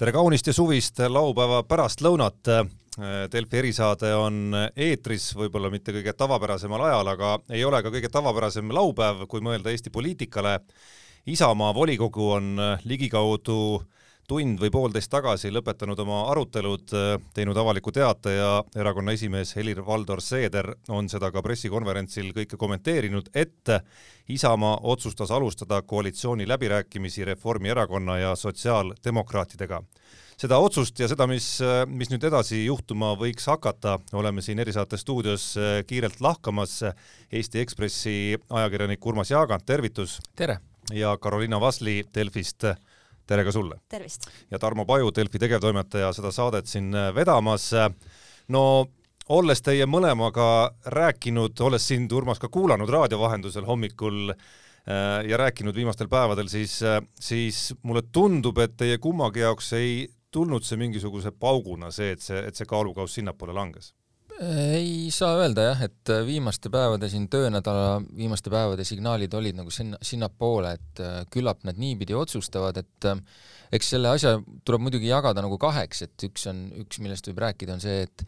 tere kaunist ja suvist laupäeva pärastlõunat. Delfi erisaade on eetris, võib-olla mitte kõige tavapärasemal ajal, aga ei ole ka kõige tavapärasem laupäev, kui mõelda Eesti poliitikale. Isamaa volikogu on ligikaudu tund või poolteist tagasi lõpetanud oma arutelud, teinud avaliku teate ja erakonna esimees Helir-Valdor Seeder on seda ka pressikonverentsil kõike kommenteerinud, et Isamaa otsustas alustada koalitsiooni läbirääkimisi Reformierakonna ja sotsiaaldemokraatidega. seda otsust ja seda, mis, mis nüüd edasi juhtuma võiks hakata, oleme siin erisaate stuudios kiirelt lahkamas. Eesti Ekspressi ajakirjanik Urmas Jaagant, tervitus! tere! ja Carolina Vasli Delfist tere ka sulle! ja Tarmo Paju, Delfi tegevtoimetaja, seda saadet siin äh, vedamas. no olles teie mõlemaga rääkinud, olles sind, Urmas, ka kuulanud raadio vahendusel hommikul äh, ja rääkinud viimastel päevadel, siis, äh, siis mulle tundub, et teie kummagi jaoks ei tulnud see mingisuguse pauguna, see, et see, et see kaalukauss sinnapoole langes ei saa öelda jah, et viimaste päevade siin töönädala viimaste päevade signaalid olid nagu sinna, sinnapoole, et äh, küllap nad niipidi otsustavad, et äh, eks selle asja tuleb muidugi jagada nagu kaheks, et üks on, üks, millest võib rääkida, on see, et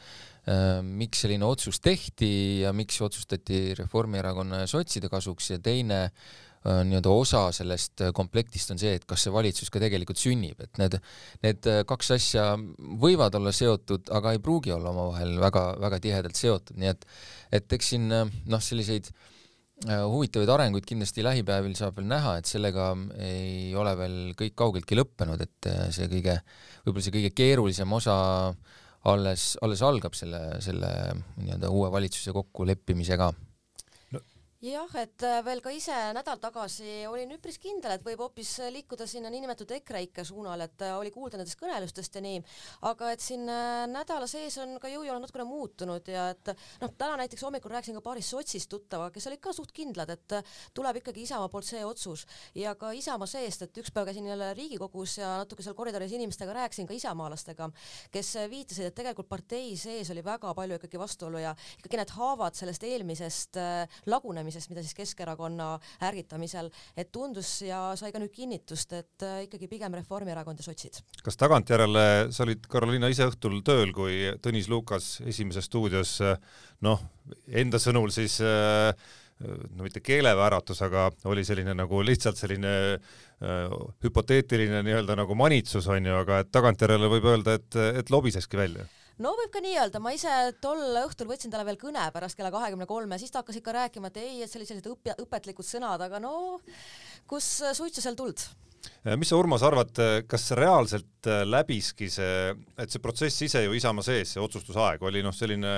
äh, miks selline otsus tehti ja miks otsustati Reformierakonna ja sotside kasuks ja teine Äh, nii-öelda osa sellest äh, komplektist on see, et kas see valitsus ka tegelikult sünnib, et need, need äh, kaks asja võivad olla seotud, aga ei pruugi olla omavahel väga, väga tihedalt seotud, nii et, et eks siin noh, selliseid huvitavaid arenguid kindlasti lähipäevil saab veel näha, et sellega ei ole veel kõik kaugeltki lõppenud, et see kõige, võib-olla see kõige keerulisem osa alles, alles algab selle, selle nii-öelda uue valitsuse kokkuleppimisega jah, et äh, veel ka ise nädal tagasi olin üpris kindel, et võib hoopis liikuda sinna niinimetatud EKREIKE suunal, et äh, oli kuulda nendest kõnelustest ja nii, aga et siin äh, nädala sees on ka jõujoon natukene muutunud ja et noh, täna näiteks hommikul rääkisin ka paari sotsist tuttavaga, kes olid ka suht kindlad, et tuleb ikkagi Isamaa poolt see otsus. Ja ka Isamaa seest, et üks päev käisin jälle Riigikogus ja natuke seal koridoris inimestega rääkisin ka isamaalastega, kes viitasid, et tegelikult partei sees oli väga palju ikkagi vastuolu ja ikkagi need haavad sellest eelmisest lagunemisest lähenemisest, mida siis Keskerakonna ärgitamisel, et tundus ja sai ka nüüd kinnitust, et äh, ikkagi pigem Reformierakond ja sotsid. kas tagantjärele, sa olid, Karoliina, ise õhtul tööl, kui Tõnis Lukas Esimeses stuudios äh, noh, enda sõnul siis äh, no mitte keelevääratus, aga oli selline nagu lihtsalt selline äh, hüpoteetiline nii-öelda nagu manitsus on ju, aga et tagantjärele võib öelda, et, et lobiseski välja no võib ka nii öelda, ma ise tol õhtul võtsin talle veel kõne pärast kella kahekümne kolme, siis ta hakkas ikka rääkima, et ei, et sellised õpja, õpetlikud sõnad, aga no kus suitsu seal tuld? Mis sa, Urmas, arvad, kas reaalselt äh, läbiski see, et see protsess ise ju Isamaa sees, see otsustusaeg oli noh, selline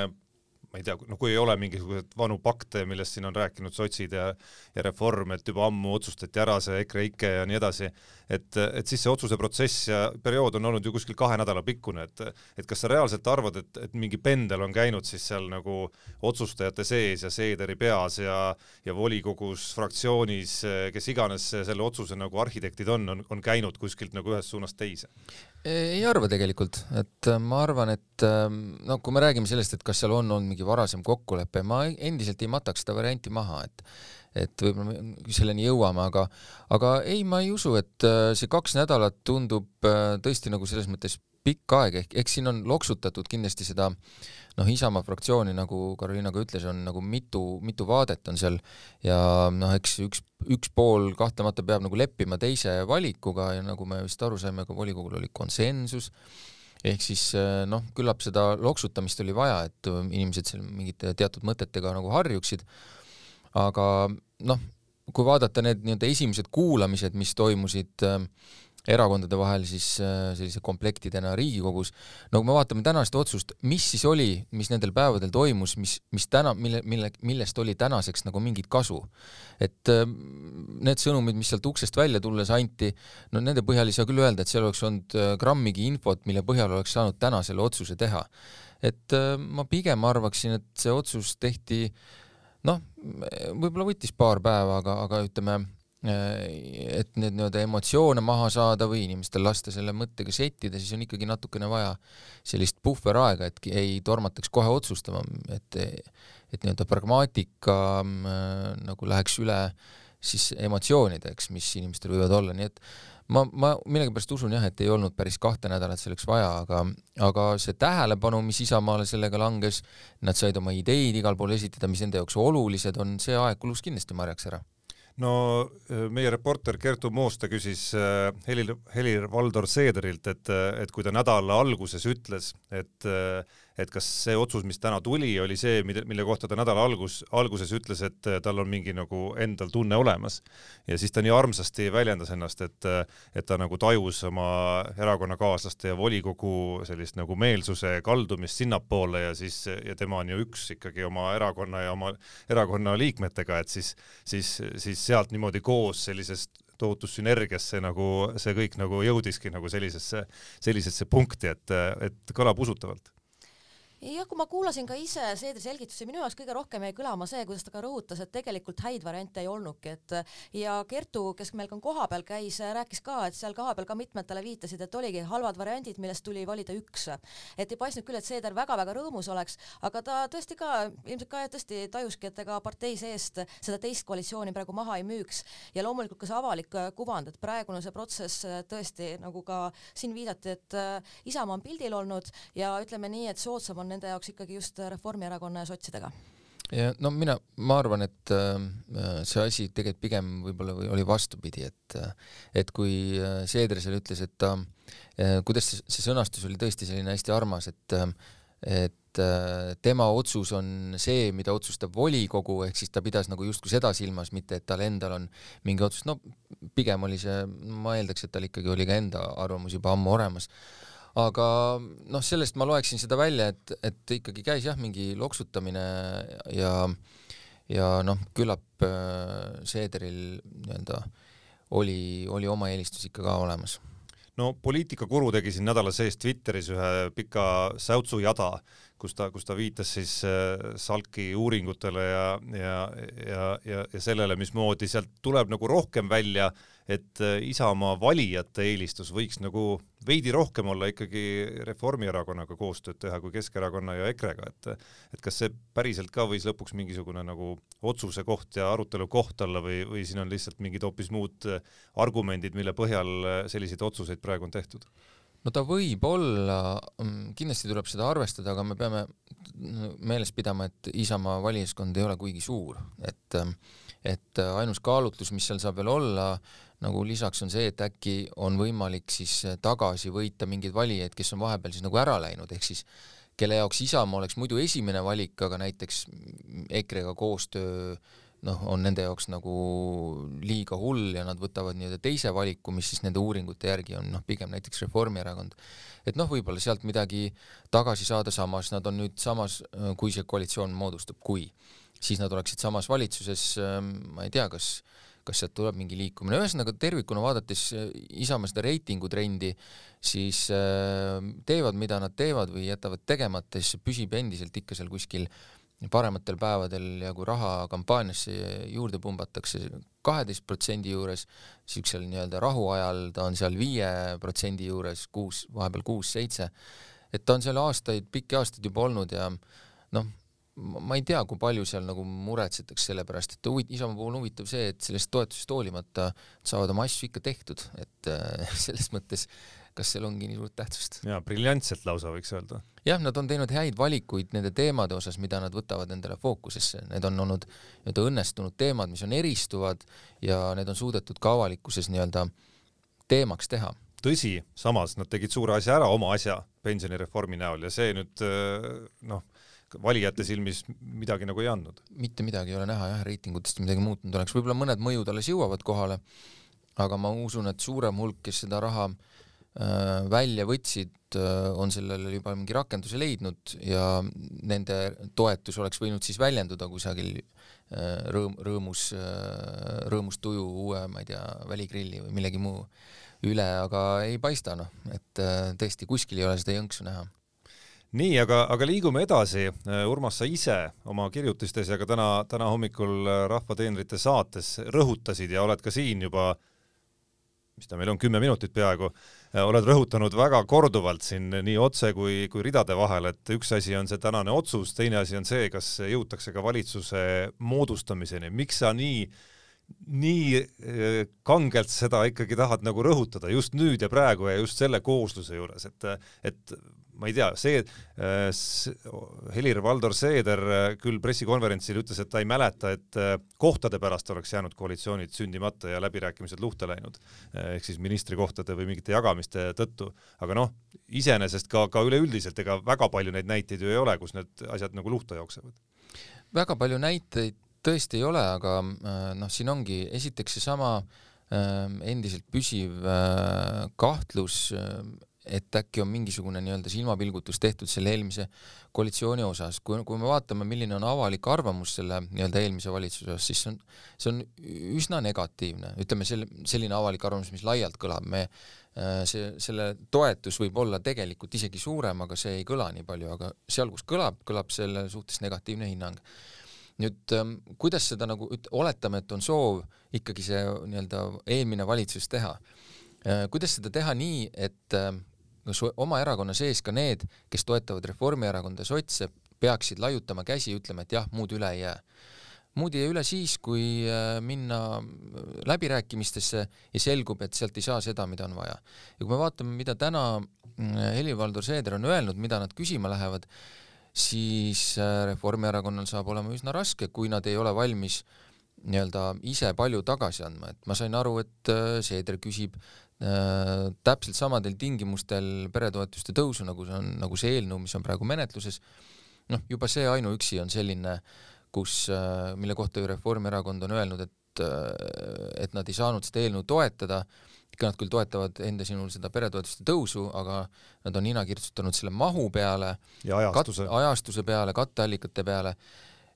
ma ei tea, no kui ei ole mingisuguseid vanu pakte, millest siin on rääkinud sotsid ja ja Reform, et juba ammu otsustati ära see EKREIKE ja nii edasi, et, et siis see otsuse protsess ja periood on olnud ju kuskil kahe nädala pikkune, et et kas sa reaalselt arvad, et, et mingi pendel on käinud siis seal nagu otsustajate sees ja Seederi peas ja ja volikogus, fraktsioonis, kes iganes selle otsuse nagu arhitektid on, on, on käinud kuskilt nagu ühest suunast teise? ei arva tegelikult, et ma arvan, et no kui me räägime sellest, et kas seal on olnud mingi mingi varasem kokkulepe, ma endiselt ei mataks seda varianti maha, et et võib-olla selleni jõuame, aga aga ei, ma ei usu, et äh, see kaks nädalat tundub äh, tõesti nagu selles mõttes pikk aeg, ehk eks siin on loksutatud kindlasti seda noh, Isamaa fraktsiooni, nagu Karoliina ka ütles, on nagu mitu, mitu vaadet on seal ja noh, eks üks, üks pool kahtlemata peab nagu leppima teise valikuga ja nagu me vist aru saime, ka volikogul oli konsensus ehk siis äh, noh, küllap seda loksutamist oli vaja, et äh, inimesed seal mingite teatud mõtetega nagu harjuksid, aga noh, kui vaadata need nii-öelda esimesed kuulamised, mis toimusid äh, erakondade vahel siis äh, sellise komplektidena Riigikogus. no kui me vaatame tänast otsust, mis siis oli, mis nendel päevadel toimus, mis, mis täna, mille, mille, millest oli tänaseks nagu mingit kasu? et äh, need sõnumid, mis sealt uksest välja tulles anti, no nende põhjal ei saa küll öelda, et seal oleks olnud äh, grammigi infot, mille põhjal oleks saanud täna selle otsuse teha. et ma pigem arvaksin, et see otsus tehti noh, võib-olla võttis paar päeva, aga, aga ütleme et need nii-öelda emotsioone maha saada või inimestel lasta selle mõttega settida, siis on ikkagi natukene vaja sellist puhveraega, et ei tormataks kohe otsustama, et et nii-öelda pragmaatika äh, nagu läheks üle siis emotsioonideks, mis inimestel võivad olla, nii et ma, ma millegipärast usun jah, et ei olnud päris kahte nädalat selleks vaja, aga, aga see tähelepanu, mis Isamaale sellega langes, nad said oma ideid igal pool esitada, mis nende jaoks olulised on, see aeg kulus kindlasti marjaks ära no äh, meie reporter Kertu Mooste küsis äh, Helir, Helir-Valdor Seederilt, et, et kui ta nädala alguses ütles, et et kas see otsus, mis täna tuli, oli see, mille, mille kohta ta nädala algus, alguses ütles, et äh, tal on mingi nagu endal tunne olemas. ja siis ta nii armsasti väljendas ennast, et, äh, et ta nagu tajus oma erakonnakaaslaste ja volikogu sellist nagu meelsuse kaldumist sinnapoole ja siis, ja tema on ju üks ikkagi oma erakonna ja oma erakonna liikmetega, et siis, siis, siis sealt niimoodi koos sellisest tohutus sünergiasse nagu see kõik nagu jõudiski nagu sellisesse, sellisesse punkti, et, et kõlab usutavalt jah, kui ma kuulasin ka ise Seedri selgitusi, minu jaoks kõige rohkem jäi kõlama see, kuidas ta ka rõhutas, et tegelikult häid variante ei olnudki, et ja Kertu, kes meil ka kohapeal käis, rääkis ka, et seal kohapeal ka mitmed talle viitasid, et oligi halvad variandid, millest tuli valida üks. et ei paistnud küll, et Seeder väga-väga rõõmus oleks, aga ta tõesti ka ilmselt ka tõesti tajuski, et ega partei seest seda teist koalitsiooni praegu maha ei müüks ja loomulikult ka see avalik kuvand, et praegune see protsess tõesti nagu ka siin viidati, et Isamaa on pildil olnud ja ütleme nii, et soodsam on nende jaoks ikkagi just Reformierakonna ja sotsidega. No mina, ma arvan, et äh, see asi tegelikult pigem võib-olla või oli vastupidi, et et kui äh, Seeder seal ütles, et ta äh,, kuidas see, see sõnastus oli tõesti selline hästi armas, et et äh, tema otsus on see, mida otsustab volikogu, ehk siis ta pidas nagu justkui seda silmas, mitte et tal endal on mingi otsus, no pigem oli see, ma eeldaks, et tal ikkagi oli ka enda arvamus juba ammu olemas aga noh, sellest ma loeksin seda välja, et, et ikkagi käis jah, mingi loksutamine ja ja noh, küllap äh, Seederil nii-öelda oli, oli oma eelistus ikka ka olemas. No poliitikakuru tegi siin nädala sees Twitteris ühe pika säutsujada, kus ta, kus ta viitas siis äh, Salki uuringutele ja, ja, ja, ja, ja sellele, mismoodi sealt tuleb nagu rohkem välja äh, et äh, Isamaa valijate eelistus võiks nagu veidi rohkem olla ikkagi Reformierakonnaga koostööd teha kui Keskerakonna ja EKRE-ga, et et kas see päriselt ka võis lõpuks mingisugune nagu otsuse koht ja arutelu koht olla või, või siin on lihtsalt mingid hoopis muud äh, argumendid, mille põhjal äh, selliseid otsuseid praegu on tehtud? no ta võib olla, mm, kindlasti tuleb seda arvestada, aga me peame meeles pidama, et Isamaa valijaskond ei ole kuigi suur, et et ainus kaalutlus, mis seal saab veel olla, nagu lisaks on see, et äkki on võimalik siis tagasi võita mingeid valijaid, kes on vahepeal siis nagu ära läinud, ehk siis kelle jaoks Isamaa oleks muidu esimene valik, aga näiteks EKRE-ga koostöö noh, on nende jaoks nagu liiga hull ja nad võtavad nii-öelda teise valiku, mis siis nende uuringute järgi on noh, pigem näiteks Reformierakond. et noh, võib-olla sealt midagi tagasi saada, samas nad on nüüd samas, kui see koalitsioon moodustub, kui, siis nad oleksid samas valitsuses, ma ei tea, kas kas sealt tuleb mingi liikumine, ühesõnaga tervikuna vaadates äh, Isamaa seda reitingutrendi, siis äh, teevad, mida nad teevad või jätavad tegemata, siis see püsib endiselt ikka seal kuskil parematel päevadel ja kui raha kampaaniasse juurde pumbatakse kaheteist protsendi juures, siuksel nii-öelda rahuajal ta on seal viie protsendi juures, kuus, vahepeal kuus-seitse, et ta on seal aastaid, pikki aastaid juba olnud ja noh, ma ei tea, kui palju seal nagu muretsetakse selle pärast, et huvit-, Isamaa puhul on huvitav see, et sellest toetusest hoolimata saavad oma asju ikka tehtud, et äh, selles mõttes kas seal ongi nii suurt tähtsust? jaa, briljantselt lausa võiks öelda. jah, nad on teinud häid valikuid nende teemade osas, mida nad võtavad endale fookusesse, need on olnud nii-öelda õnnestunud teemad, mis on eristuvad ja need on suudetud ka avalikkuses nii-öelda teemaks teha tõsi, samas nad tegid suure asja ära, oma asja pensionireformi näol ja see nüüd äh, noh, valijate silmis midagi nagu ei andnud? mitte midagi ei ole näha jah, reitingutest midagi muutunud oleks, võib-olla mõned mõjud alles jõuavad kohale, aga ma usun, et suurem hulk, kes seda raha äh, välja võtsid äh,, on sellele juba mingi rakenduse leidnud ja nende toetus oleks võinud siis väljenduda kusagil äh, rõõm, rõõmus äh,, rõõmus tuju uue, ma ei tea, väligrilli või millegi muu üle, aga ei paista noh, et äh, tõesti kuskil ei ole seda jõnksu näha nii, aga, aga liigume edasi. Urmas, sa ise oma kirjutistes ja ka täna, täna hommikul Rahva teenrite saates rõhutasid ja oled ka siin juba, mis ta meil on, kümme minutit peaaegu, oled rõhutanud väga korduvalt siin nii otse kui, kui ridade vahel, et üks asi on see tänane otsus, teine asi on see, kas jõutakse ka valitsuse moodustamiseni. miks sa nii nii äh, kangelt seda ikkagi tahad nagu rõhutada just nüüd ja praegu ja just selle koosluse juures, et, et ma ei tea, see äh, Helir-Valdor Seeder äh, küll pressikonverentsil ütles, et ta ei mäleta, et kohtade pärast oleks jäänud koalitsioonid sündimata ja läbirääkimised luhta läinud, ehk siis ministrikohtade või mingite jagamiste tõttu. aga noh, iseenesest ka, ka üleüldiselt ega väga palju neid näiteid ju ei ole, kus need asjad nagu luhta jooksevad. väga palju näiteid tõesti ei ole, aga noh, siin ongi esiteks seesama endiselt püsiv kahtlus et äkki on mingisugune nii-öelda silmapilgutus tehtud selle eelmise koalitsiooni osas, kui, kui me vaatame, milline on avalik arvamus selle nii-öelda eelmise valitsuse osas, siis see on, see on üsna negatiivne, ütleme selle, selline avalik arvamus, mis laialt kõlab, me äh, see, selle toetus võib olla tegelikult isegi suurem, aga see ei kõla nii palju, aga seal, kus kõlab, kõlab selle suhtes negatiivne hinnang. Nüüd ähm, kuidas seda nagu, oletame, et on soov ikkagi see nii-öelda eelmine valitsus teha äh, kuidas seda teha nii, et äh, kas oma erakonna sees ka need, kes toetavad Reformierakonda sotse, peaksid laiutama käsi, ütlema, et jah, muud üle ei jää. muud ei jää üle siis, kui äh, minna läbirääkimistesse ja selgub, et sealt ei saa seda, mida on vaja. ja kui me vaatame, mida täna Helir-Valdor Seeder on öelnud, mida nad küsima lähevad, siis äh, Reformierakonnal saab olema üsna raske, kui nad ei ole valmis nii-öelda ise palju tagasi andma, et ma sain aru, et äh, Seeder küsib Äh, täpselt samadel tingimustel peretoetuste tõusu, nagu see on, nagu see eelnõu, mis on praegu menetluses, noh, juba see ainuüksi on selline, kus, äh, mille kohta ju Reformierakond on öelnud, et, äh, et nad ei saanud seda eelnõu toetada, ikka nad küll toetavad enda sinul seda peretoetuste tõusu, aga nad on nina kirtsutanud selle mahu peale, ajastuse. ajastuse peale, katteallikate peale,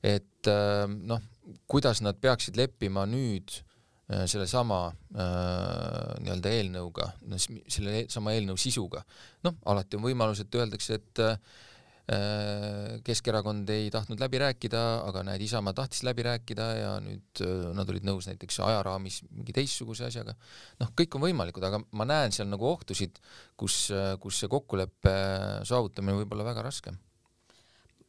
et noh, kuidas nad peaksid leppima nüüd Äh, sellesama äh, nii-öelda eelnõuga, selle e-, sama eelnõu sisuga. noh, alati on võimalus, et öeldakse, et äh, Keskerakond ei tahtnud läbi rääkida, aga näed, Isamaa tahtis läbi rääkida ja nüüd äh, nad olid nõus näiteks ajaraamis mingi teistsuguse asjaga. noh, kõik on võimalikud, aga ma näen seal nagu ohtusid, kus, äh, kus see kokkuleppe saavutamine võib olla väga raske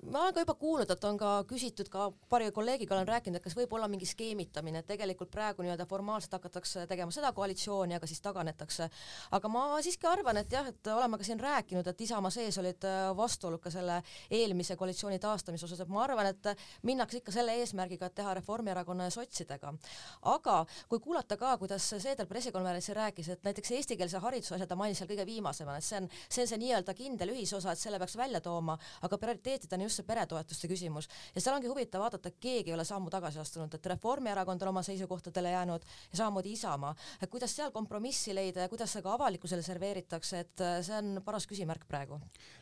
ma olen ka juba kuulnud, et on ka küsitud ka paari kolleegiga olen rääkinud, et kas võib olla mingi skeemitamine, et tegelikult praegu nii-öelda formaalselt hakatakse tegema seda koalitsiooni, aga siis taganetakse. aga ma siiski arvan, et jah, et oleme ka siin rääkinud, et Isamaa sees olid äh, vastuolud ka selle eelmise koalitsiooni taastamise osas, et ma arvan, et minnakse ikka selle eesmärgiga, et teha Reformierakonna ja sotsidega. aga kui kuulata ka, kuidas Seeder pressikonverentsil rääkis, et näiteks eestikeelse hariduse asja ta mainis seal kõige viimasemana, et see on, see on see nii-öelda kindel ühisosa, et selle peaks välja tooma, aga prioriteetidena just see peretoetuste küsimus ja seal ongi huvitav vaadata, keegi ei ole sammu tagasi astunud, et Reformierakond on oma seisukohtadele jäänud ja samamoodi Isamaa. et kuidas seal kompromissi leida ja kuidas see ka avalikkusele serveeritakse, et äh, see on paras küsimärk praegu.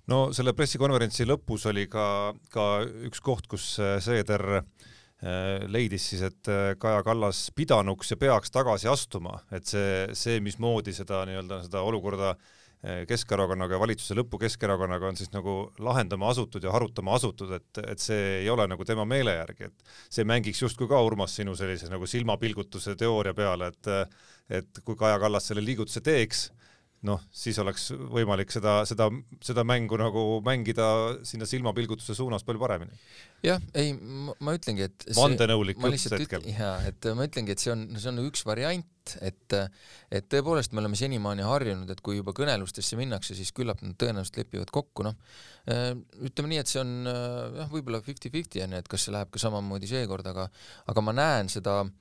no selle pressikonverentsi lõpus oli ka, ka üks koht, kus äh, Seeder äh, leidis siis, et Kaja Kallas pidanuks ja peaks tagasi astuma, et see, see, mismoodi seda nii-öelda seda olukorda äh, Keskerakonnaga ja valitsuse lõppu Keskerakonnaga on siis nagu lahendama asutud ja harutama asutud, et, et see ei ole nagu tema meele järgi, et see mängiks justkui ka Urmas sinu sellise nagu silmapilgutuse teooria peale, et et kui Kaja Kallas selle liigutuse teeks, noh, siis oleks võimalik seda, seda, seda mängu nagu mängida sinna silmapilgutuse suunas palju paremini. jah, ei, ma ütlengi, et vandenõulik jutt hetkel. jaa, et ma ütlengi, et see on, see on üks variant, et et tõepoolest me oleme senimaani harjunud, et kui juba kõnelustesse minnakse, siis küllap nad tõenäoliselt lepivad kokku, noh, ütleme nii, et see on jah, võib-olla fifty-fifty on ju, et kas see läheb ka samamoodi seekord, aga aga ma näen seda äh,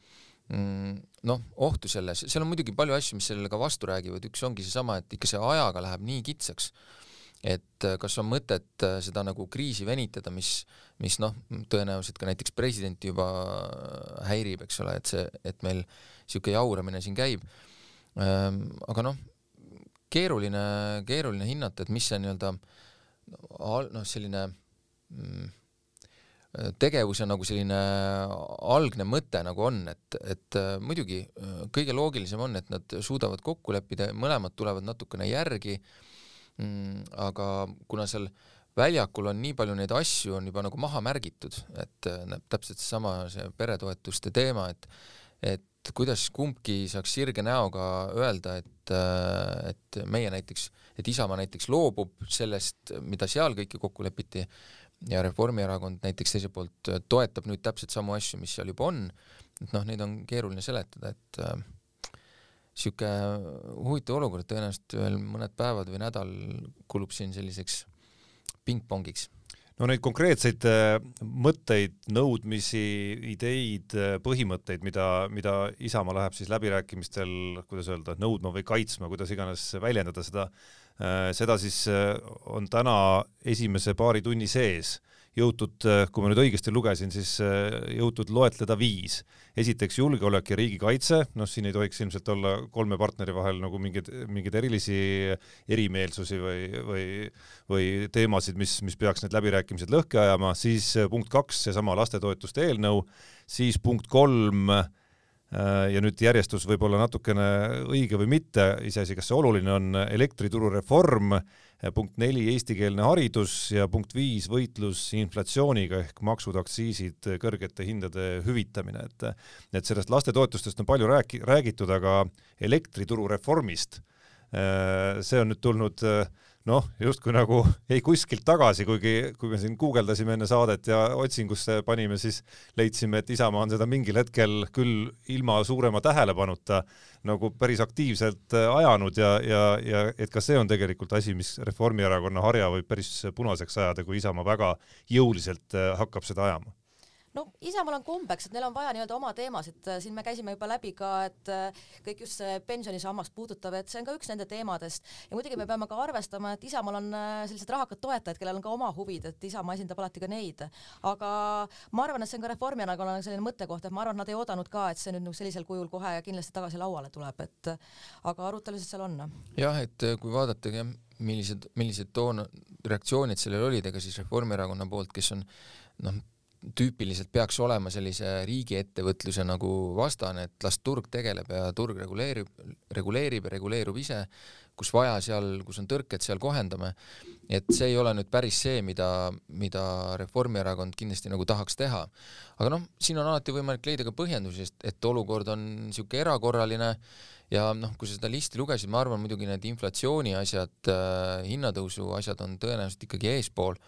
Mm, noh, ohtu selles, seal on muidugi palju asju, mis sellele ka vastu räägivad, üks ongi seesama, et ikka see ajaga läheb nii kitsaks, et äh, kas on mõtet äh, seda nagu kriisi venitada, mis, mis noh, tõenäoliselt ka näiteks presidenti juba häirib, eks ole, et see, et meil niisugune jauramine siin käib. Ähm, aga noh, keeruline, keeruline hinnata, et mis see nii-öelda noh, selline mm, tegevuse nagu selline algne mõte nagu on, et, et äh, muidugi äh, kõige loogilisem on, et nad suudavad kokku leppida, mõlemad tulevad natukene järgi mm,, aga kuna seal väljakul on nii palju neid asju, on juba nagu maha märgitud, et äh, täpselt seesama see peretoetuste teema, et et kuidas kumbki saaks sirge näoga öelda, et, et meie näiteks, et Isamaa näiteks loobub sellest, mida seal kõike kokku lepiti, ja Reformierakond näiteks teiselt poolt toetab nüüd täpselt samu asju, mis seal juba on, et noh, neid on keeruline seletada, et niisugune äh, huvitav olukord, tõenäoliselt veel mõned päevad või nädal kulub siin selliseks pingpongiks. No neid konkreetseid äh, mõtteid, nõudmisi, ideid, äh, põhimõtteid, mida, mida Isamaa läheb siis läbirääkimistel, kuidas öelda, nõudma või kaitsma, kuidas iganes väljendada seda, äh, seda siis on täna esimese paari tunni sees. Jõutud, kui ma nüüd õigesti lugesin, siis jõutud loetleda viis. Esiteks julgeolek ja riigikaitse, noh, siin ei tohiks ilmselt olla kolme partneri vahel nagu mingeid, mingeid erilisi erimeelsusi või, või, või teemasid, mis, mis peaks need läbirääkimised lõhki ajama, siis punkt kaks, seesama lastetoetuste eelnõu, siis punkt kolm äh, ja nüüd järjestus võib olla natukene õige või mitte, iseasi, kas see oluline on, elektrituru reform punkt neli, eestikeelne haridus ja punkt viis, võitlus inflatsiooniga ehk maksud, aktsiisid, kõrgete hindade hüvitamine, et et sellest lastetoetustest on palju rääki-, räägitud, aga elektrituru reformist, see on nüüd tulnud äh, noh, justkui nagu jäi kuskilt tagasi, kuigi kui me siin guugeldasime enne saadet ja otsingusse panime, siis leidsime, et Isamaa on seda mingil hetkel küll ilma suurema tähelepanuta nagu päris aktiivselt äh, ajanud ja, ja, ja et ka see on tegelikult asi, mis Reformierakonna harja võib päris punaseks ajada, kui Isamaa väga jõuliselt äh, hakkab seda ajama no Isamaal on kombeks, et neil on vaja nii-öelda oma teemasid, siin me käisime juba läbi ka, et äh, kõik just see pensionisammast puudutav, et see on ka üks nende teemadest ja muidugi me peame ka arvestama, et Isamaal on äh, sellised rahakad toetajad, kellel on ka oma huvid, et Isamaa esindab alati ka neid. aga ma arvan, et see on ka Reformierakonnale selline mõttekoht, et ma arvan, et nad ei oodanud ka, et see nüüd nagu sellisel kujul kohe kindlasti tagasi lauale tuleb, et aga arutelusid seal on. jah, et kui vaadatagi, millised, millised toon, reaktsioonid sellel olid, ega siis Reformierakonna poolt, kes on noh, tüüpiliselt peaks olema sellise riigiettevõtluse nagu vastane, et las turg tegeleb ja turg reguleerib, reguleerib ja reguleerub ise, kus vaja, seal, kus on tõrked, seal kohendame. et see ei ole nüüd päris see, mida, mida Reformierakond kindlasti nagu tahaks teha. aga noh, siin on alati võimalik leida ka põhjendusi, sest et olukord on niisugune erakorraline ja noh, kui sa seda listi lugesid, ma arvan muidugi need inflatsiooni asjad äh,, hinnatõusu asjad on tõenäoliselt ikkagi eespool,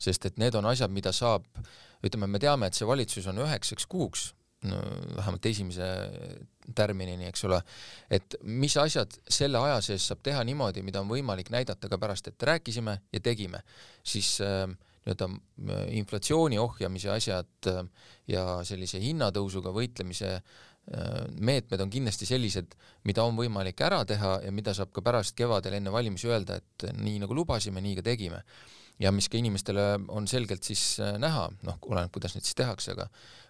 sest et need on asjad, mida saab ütleme, me teame, et see valitsus on üheksaks kuuks, no vähemalt esimese tärminini, eks ole, et mis asjad selle aja sees saab teha niimoodi, mida on võimalik näidata ka pärast, et rääkisime ja tegime, siis äh, nii-öelda äh, inflatsiooni ohjamise asjad äh, ja sellise hinnatõusuga võitlemise äh, meetmed on kindlasti sellised, mida on võimalik ära teha ja mida saab ka pärast kevadel enne valimisi öelda, et nii nagu lubasime, nii ka tegime ja mis ka inimestele on selgelt siis äh, näha, noh, oleneb, kuidas neid siis tehakse, aga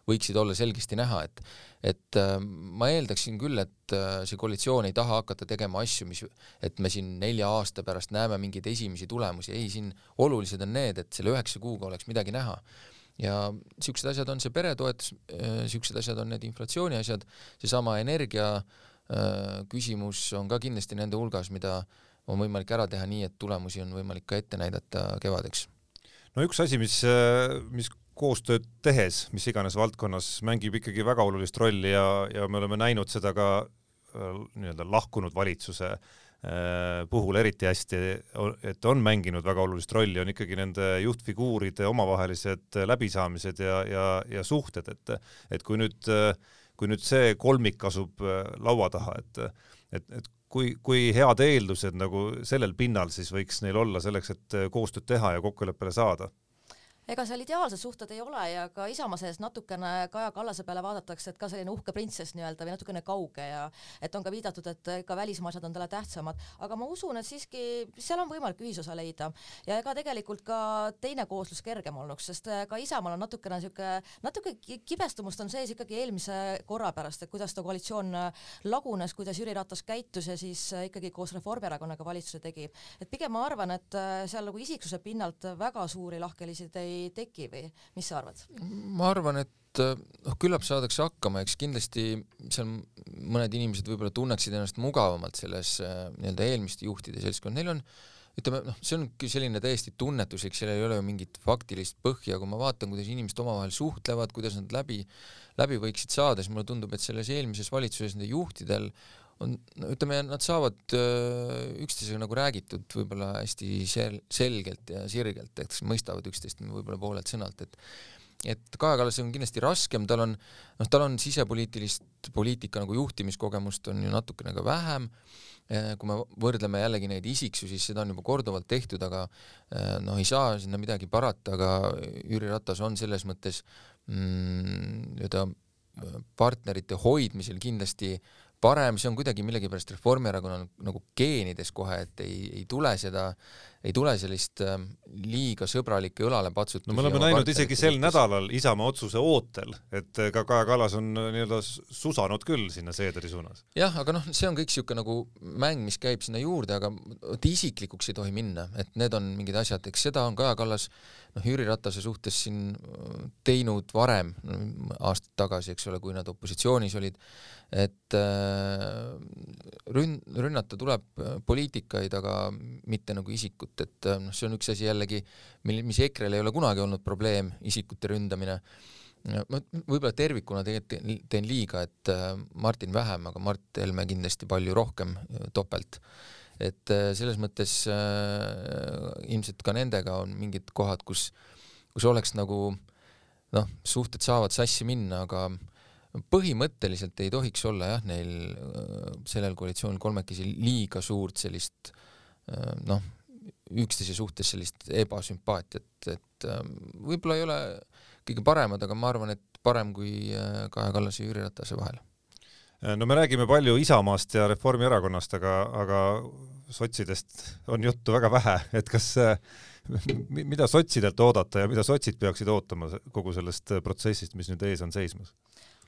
võiksid olla selgesti näha, et et äh, ma eeldaksin küll, et äh, see koalitsioon ei taha hakata tegema asju, mis, et me siin nelja aasta pärast näeme mingeid esimesi tulemusi, ei, siin olulised on need, et selle üheksa kuuga oleks midagi näha. ja niisugused asjad on see peretoetus, niisugused asjad on need inflatsiooni asjad, seesama energia küsimus on ka kindlasti nende hulgas, mida äh, on võimalik ära teha nii, et tulemusi on võimalik ka ette näidata kevadeks. no üks asi, mis, mis koostööd tehes, mis iganes valdkonnas, mängib ikkagi väga olulist rolli ja, ja me oleme näinud seda ka äh, nii-öelda lahkunud valitsuse äh, puhul eriti hästi, et on mänginud väga olulist rolli, on ikkagi nende juhtfiguuride omavahelised läbisaamised ja, ja, ja suhted, et et kui nüüd, kui nüüd see kolmik asub äh, laua taha, et et, et kui, kui head eeldused nagu sellel pinnal siis võiks neil olla selleks, et koostööd teha ja kokkuleppele saada? Ega seal ideaalsed suhted ei ole ja ka Isamaa sees natukene Kaja Kallase peale vaadatakse, et ka selline uhke printsess nii-öelda või natukene kauge ja et on ka viidatud, et ka välismaa asjad on talle tähtsamad, aga ma usun, et siiski seal on võimalik ühisosa leida ja ega tegelikult ka teine kooslus kergem olnuks, sest ka Isamaal on natukene sihuke, natuke kibestumust on sees ikkagi eelmise korra pärast, et kuidas ta koalitsioon lagunes, kuidas Jüri Ratas käitus ja siis ikkagi koos Reformierakonnaga valitsuse tegi. et pigem ma arvan, et seal nagu isiksuse pinnalt väga suuri lahkhelisid ei ei teki või mis sa arvad? ma arvan, et eh, noh, küllap saadakse hakkama, eks kindlasti seal mõned inimesed võib-olla tunneksid ennast mugavamalt selles eh, nii-öelda eelmiste juhtide seltskond, neil on ütleme noh, see on selline täiesti tunnetuslik, sellel ei ole ju mingit faktilist põhja, kui ma vaatan, kuidas inimesed omavahel suhtlevad, kuidas nad läbi, läbi võiksid saada, siis mulle tundub, et selles eelmises valitsuses nende juhtidel on, no ütleme, nad saavad öö, üksteisega nagu räägitud võib-olla hästi sel-, selgelt ja sirgelt, siis mõistavad üksteist võib-olla poolelt sõnalt, et et Kaja Kallasel on kindlasti raskem, tal on, noh, tal on sisepoliitilist poliitika nagu juhtimiskogemust on ju natukene ka vähem, kui me võrdleme jällegi neid isiksusi, siis seda on juba korduvalt tehtud, aga noh, ei saa sinna midagi parata, aga Jüri Ratas on selles mõttes mm, nii-öelda partnerite hoidmisel kindlasti parem, see on kuidagi millegipärast Reformierakonnal nagu geenides kohe, et ei, ei tule seda, ei tule sellist äh, liiga sõbralikke õlalepatsutusi. no me oleme näinud isegi sel nädalal Isamaa otsuse ootel, et äh, ka Kaja Kallas on äh, nii-öelda susanud küll sinna Seederi suunas. jah, aga noh, see on kõik niisugune nagu mäng, mis käib sinna juurde, aga vot isiklikuks ei tohi minna, et need on mingid asjad, eks seda on Kaja Kallas noh, Jüri Ratase suhtes siin teinud varem, aastaid tagasi, eks ole, kui nad opositsioonis olid et rünn-, rünnata tuleb poliitikaid, aga mitte nagu isikut, et äh, noh, see on üks asi jällegi, mil, mis EKRE-l ei ole kunagi olnud probleem, isikute ründamine. ma võib-olla tervikuna tegelikult teen liiga, et Martin vähem, aga Mart Helme kindlasti palju rohkem, topelt. et selles mõttes äh, ilmselt ka nendega on mingid kohad, kus, kus oleks nagu noh, suhted saavad sassi minna, aga äh, põhimõtteliselt ei tohiks olla jah, neil äh, sellel koalitsioonil kolmekesi liiga suurt sellist äh, noh, üksteise suhtes sellist ebasümpaatiat, et äh, võib-olla ei ole kõige paremad, aga ma arvan, et parem kui Kaja Kallase ja Jüri Ratase vahel. no me räägime palju Isamaast ja Reformierakonnast, aga, aga sotsidest on juttu väga vähe, et kas mida sotsidelt oodata ja mida sotsid peaksid ootama kogu sellest protsessist, mis nüüd ees on seismas?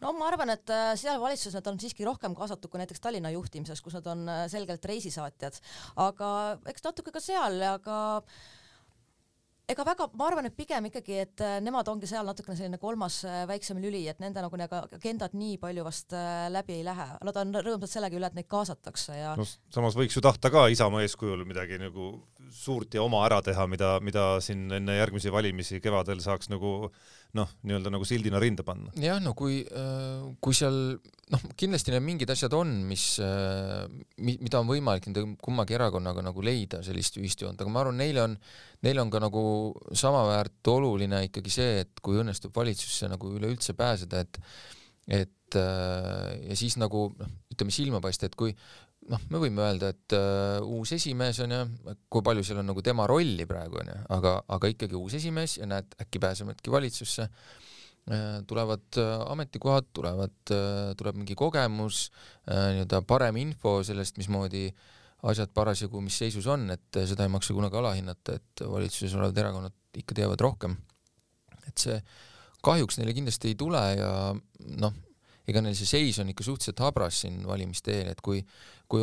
No ma arvan, et äh, seal valitsuses nad on siiski rohkem kaasatud kui näiteks Tallinna juhtimises, kus nad on äh, selgelt reisisaatjad, aga eks natuke ka seal, aga ega väga, ma arvan, et pigem ikkagi, et äh, nemad ongi seal natukene selline kolmas väiksem lüli, et nende nagu need agendad nii palju vast läbi ei lähe. Nad on rõõmsad sellega üle, et neid kaasatakse ja no samas võiks ju tahta ka Isamaa eeskujul midagi nagu suurt ja oma ära teha, mida, mida siin enne järgmisi valimisi kevadel saaks nagu noh, nii-öelda nagu sildina rinda panna. jah, no kui, äh, kui seal noh, kindlasti need mingid asjad on, mis, äh, mida on võimalik nende kummagi erakonnaga nagu leida, sellist ühist joont, aga ma arvan, neile on, neile on ka nagu samaväärt oluline ikkagi see, et kui õnnestub valitsusse nagu üleüldse pääseda, et et äh, ja siis nagu noh, ütleme silma paista, et kui noh, me võime öelda, et uh, uus esimees on ju, kui palju seal on nagu tema rolli praegu on ju, aga, aga ikkagi uus esimees ja näed, äkki pääsevadki valitsusse uh,, tulevad uh, ametikohad, tulevad uh,, tuleb mingi kogemus uh,, nii-öelda parem info sellest, mismoodi asjad parasjagu, mis seisus on, et seda ei maksa kunagi alahinnata, et valitsuses olevad erakonnad ikka teavad rohkem. et see kahjuks neile kindlasti ei tule ja noh, ega neil see seis on ikka suhteliselt habras siin valimiste eel, et kui kui,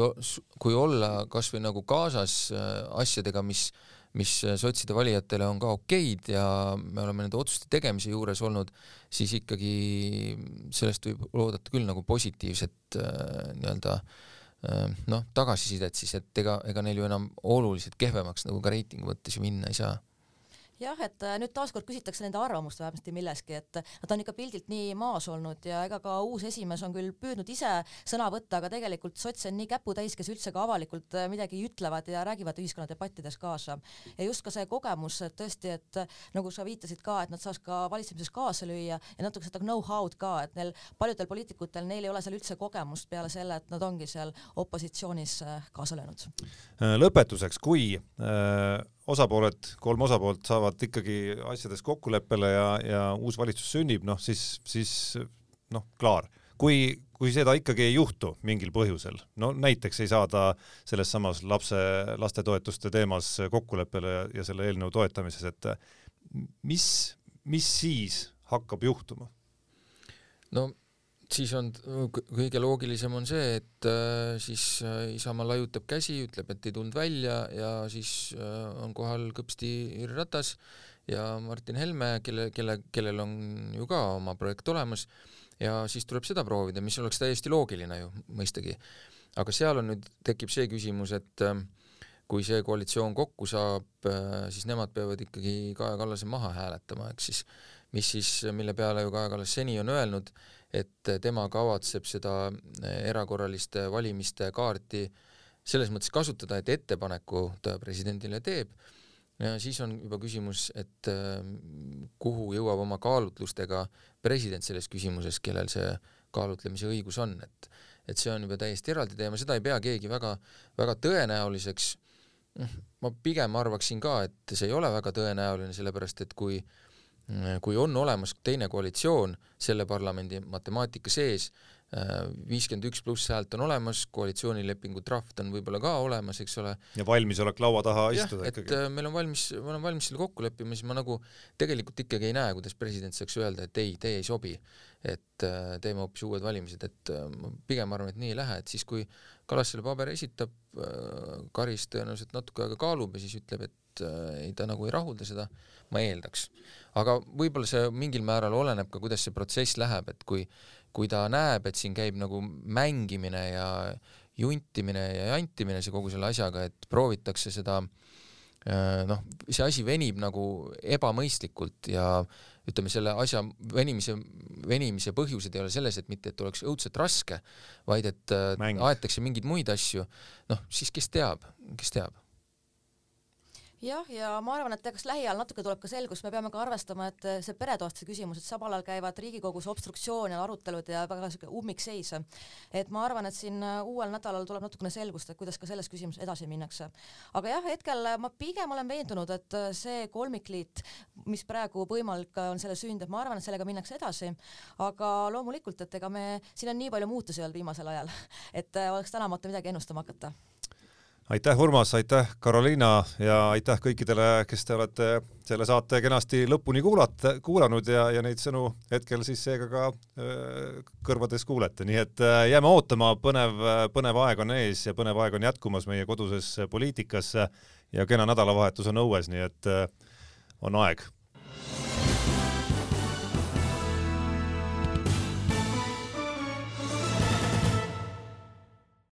kui olla kasvõi nagu kaasas äh, asjadega, mis mis sotside valijatele on ka okeid ja me oleme nende otsuste tegemise juures olnud, siis ikkagi sellest võib oodata küll nagu positiivset äh, nii-öelda äh, noh, tagasisidet siis, et ega, ega neil ju enam oluliselt kehvemaks nagu ka reitingu mõttes ju minna ei saa jah, et äh, nüüd taaskord küsitakse nende arvamust vähemasti milleski, et nad on ikka pildilt nii maas olnud ja ega ka uus esimees on küll püüdnud ise sõna võtta, aga tegelikult sotse on nii käputäis, kes üldse ka avalikult äh, midagi ütlevad ja räägivad ühiskonnadebattides kaasa. ja just ka see kogemus, et tõesti, et äh, nagu sa viitasid ka, et nad saaks ka valitsemises kaasa lüüa ja natuke seda know-how'd ka, et neil paljudel poliitikutel, neil ei ole seal üldse kogemust peale selle, et nad ongi seal opositsioonis kaasa löönud. lõpetuseks, kui äh osapooled, kolm osapoolt saavad ikkagi asjades kokkuleppele ja, ja uus valitsus sünnib, noh siis, siis noh, klaar. kui, kui seda ikkagi ei juhtu mingil põhjusel, no näiteks ei saada selles samas lapse, lastetoetuste teemas kokkuleppele ja, ja selle eelnõu toetamises, et mis, mis siis hakkab juhtuma? no siis on kõige loogilisem on see, et äh, siis äh, Isamaa laiutab käsi, ütleb, et ei tulnud välja ja siis äh, on kohal kõpsti Jüri Ratas ja Martin Helme, kelle, kelle, kellel on ju ka oma projekt olemas ja siis tuleb seda proovida, mis oleks täiesti loogiline ju mõistagi. aga seal on nüüd, tekib see küsimus, et kui see koalitsioon kokku saab, siis nemad peavad ikkagi Kaja Kallase maha hääletama, ehk siis mis siis, mille peale ju Kaja Kallas seni on öelnud, et tema kavatseb seda erakorraliste valimiste kaarti selles mõttes kasutada, et ettepaneku ta presidendile teeb ja siis on juba küsimus, et kuhu jõuab oma kaalutlustega president selles küsimuses, kellel see kaalutlemise õigus on, et et see on juba täiesti eraldi teema, seda ei pea keegi väga, väga tõenäoliseks. Noh, ma pigem arvaksin ka, et see ei ole väga tõenäoline, sellepärast et kui kui on olemas teine koalitsioon selle parlamendi matemaatika sees, viiskümmend üks pluss häält on olemas, koalitsioonilepingu draft on võib-olla ka olemas, eks ole. ja valmisolek laua taha istuda ikkagi. et äh, meil on valmis, me oleme valmis selle kokku leppima, siis ma nagu tegelikult ikkagi ei näe, kuidas president saaks öelda, et ei, teie ei sobi. et äh, teeme hoopis uued valimised, et äh, ma pigem arvan, et nii ei lähe, et siis kui Kallas selle paberi esitab, Karis tõenäoliselt natuke aega kaalub ja siis ütleb, et ei, ta nagu ei rahulda seda, ma eeldaks. aga võib-olla see mingil määral oleneb ka, kuidas see protsess läheb, et kui kui ta näeb, et siin käib nagu mängimine ja juntimine ja jantimine see kogu selle asjaga, et proovitakse seda äh, noh, see asi venib nagu ebamõistlikult ja ütleme, selle asja venimise, venimise põhjused ei ole selles, et mitte, et oleks õudselt raske, vaid et äh, Mäng. aetakse mingeid muid asju, noh, siis kes teab, kes teab jah, ja ma arvan, et eks lähiajal natuke tuleb ka selgus, me peame ka arvestama, et see peretoetuse küsimus, et samal ajal käivad Riigikogus obstruktsioon ja arutelud ja väga siuke ummikseis. et ma arvan, et siin äh, uuel nädalal tuleb natukene selgust, et kuidas ka selles küsimuses edasi minnakse. aga jah, hetkel ma pigem olen veendunud, et äh, see kolmikliit, mis praegu võimalik on selle sünd, et ma arvan, et sellega minnakse edasi, aga loomulikult, et ega me, siin on nii palju muutusi olnud viimasel ajal, et äh, oleks tänamatu midagi ennustama hakata aitäh, Urmas, aitäh, Karoliina! Ja aitäh kõikidele, kes te olete selle saate kenasti lõpuni kuulata, kuulanud ja, ja neid sõnu hetkel siis seega ka öö, kõrvades kuulete, nii et öö, jääme ootama, põnev, põnev aeg on ees ja põnev aeg on jätkumas meie koduses poliitikas ja kena nädalavahetus on õues, nii et öö, on aeg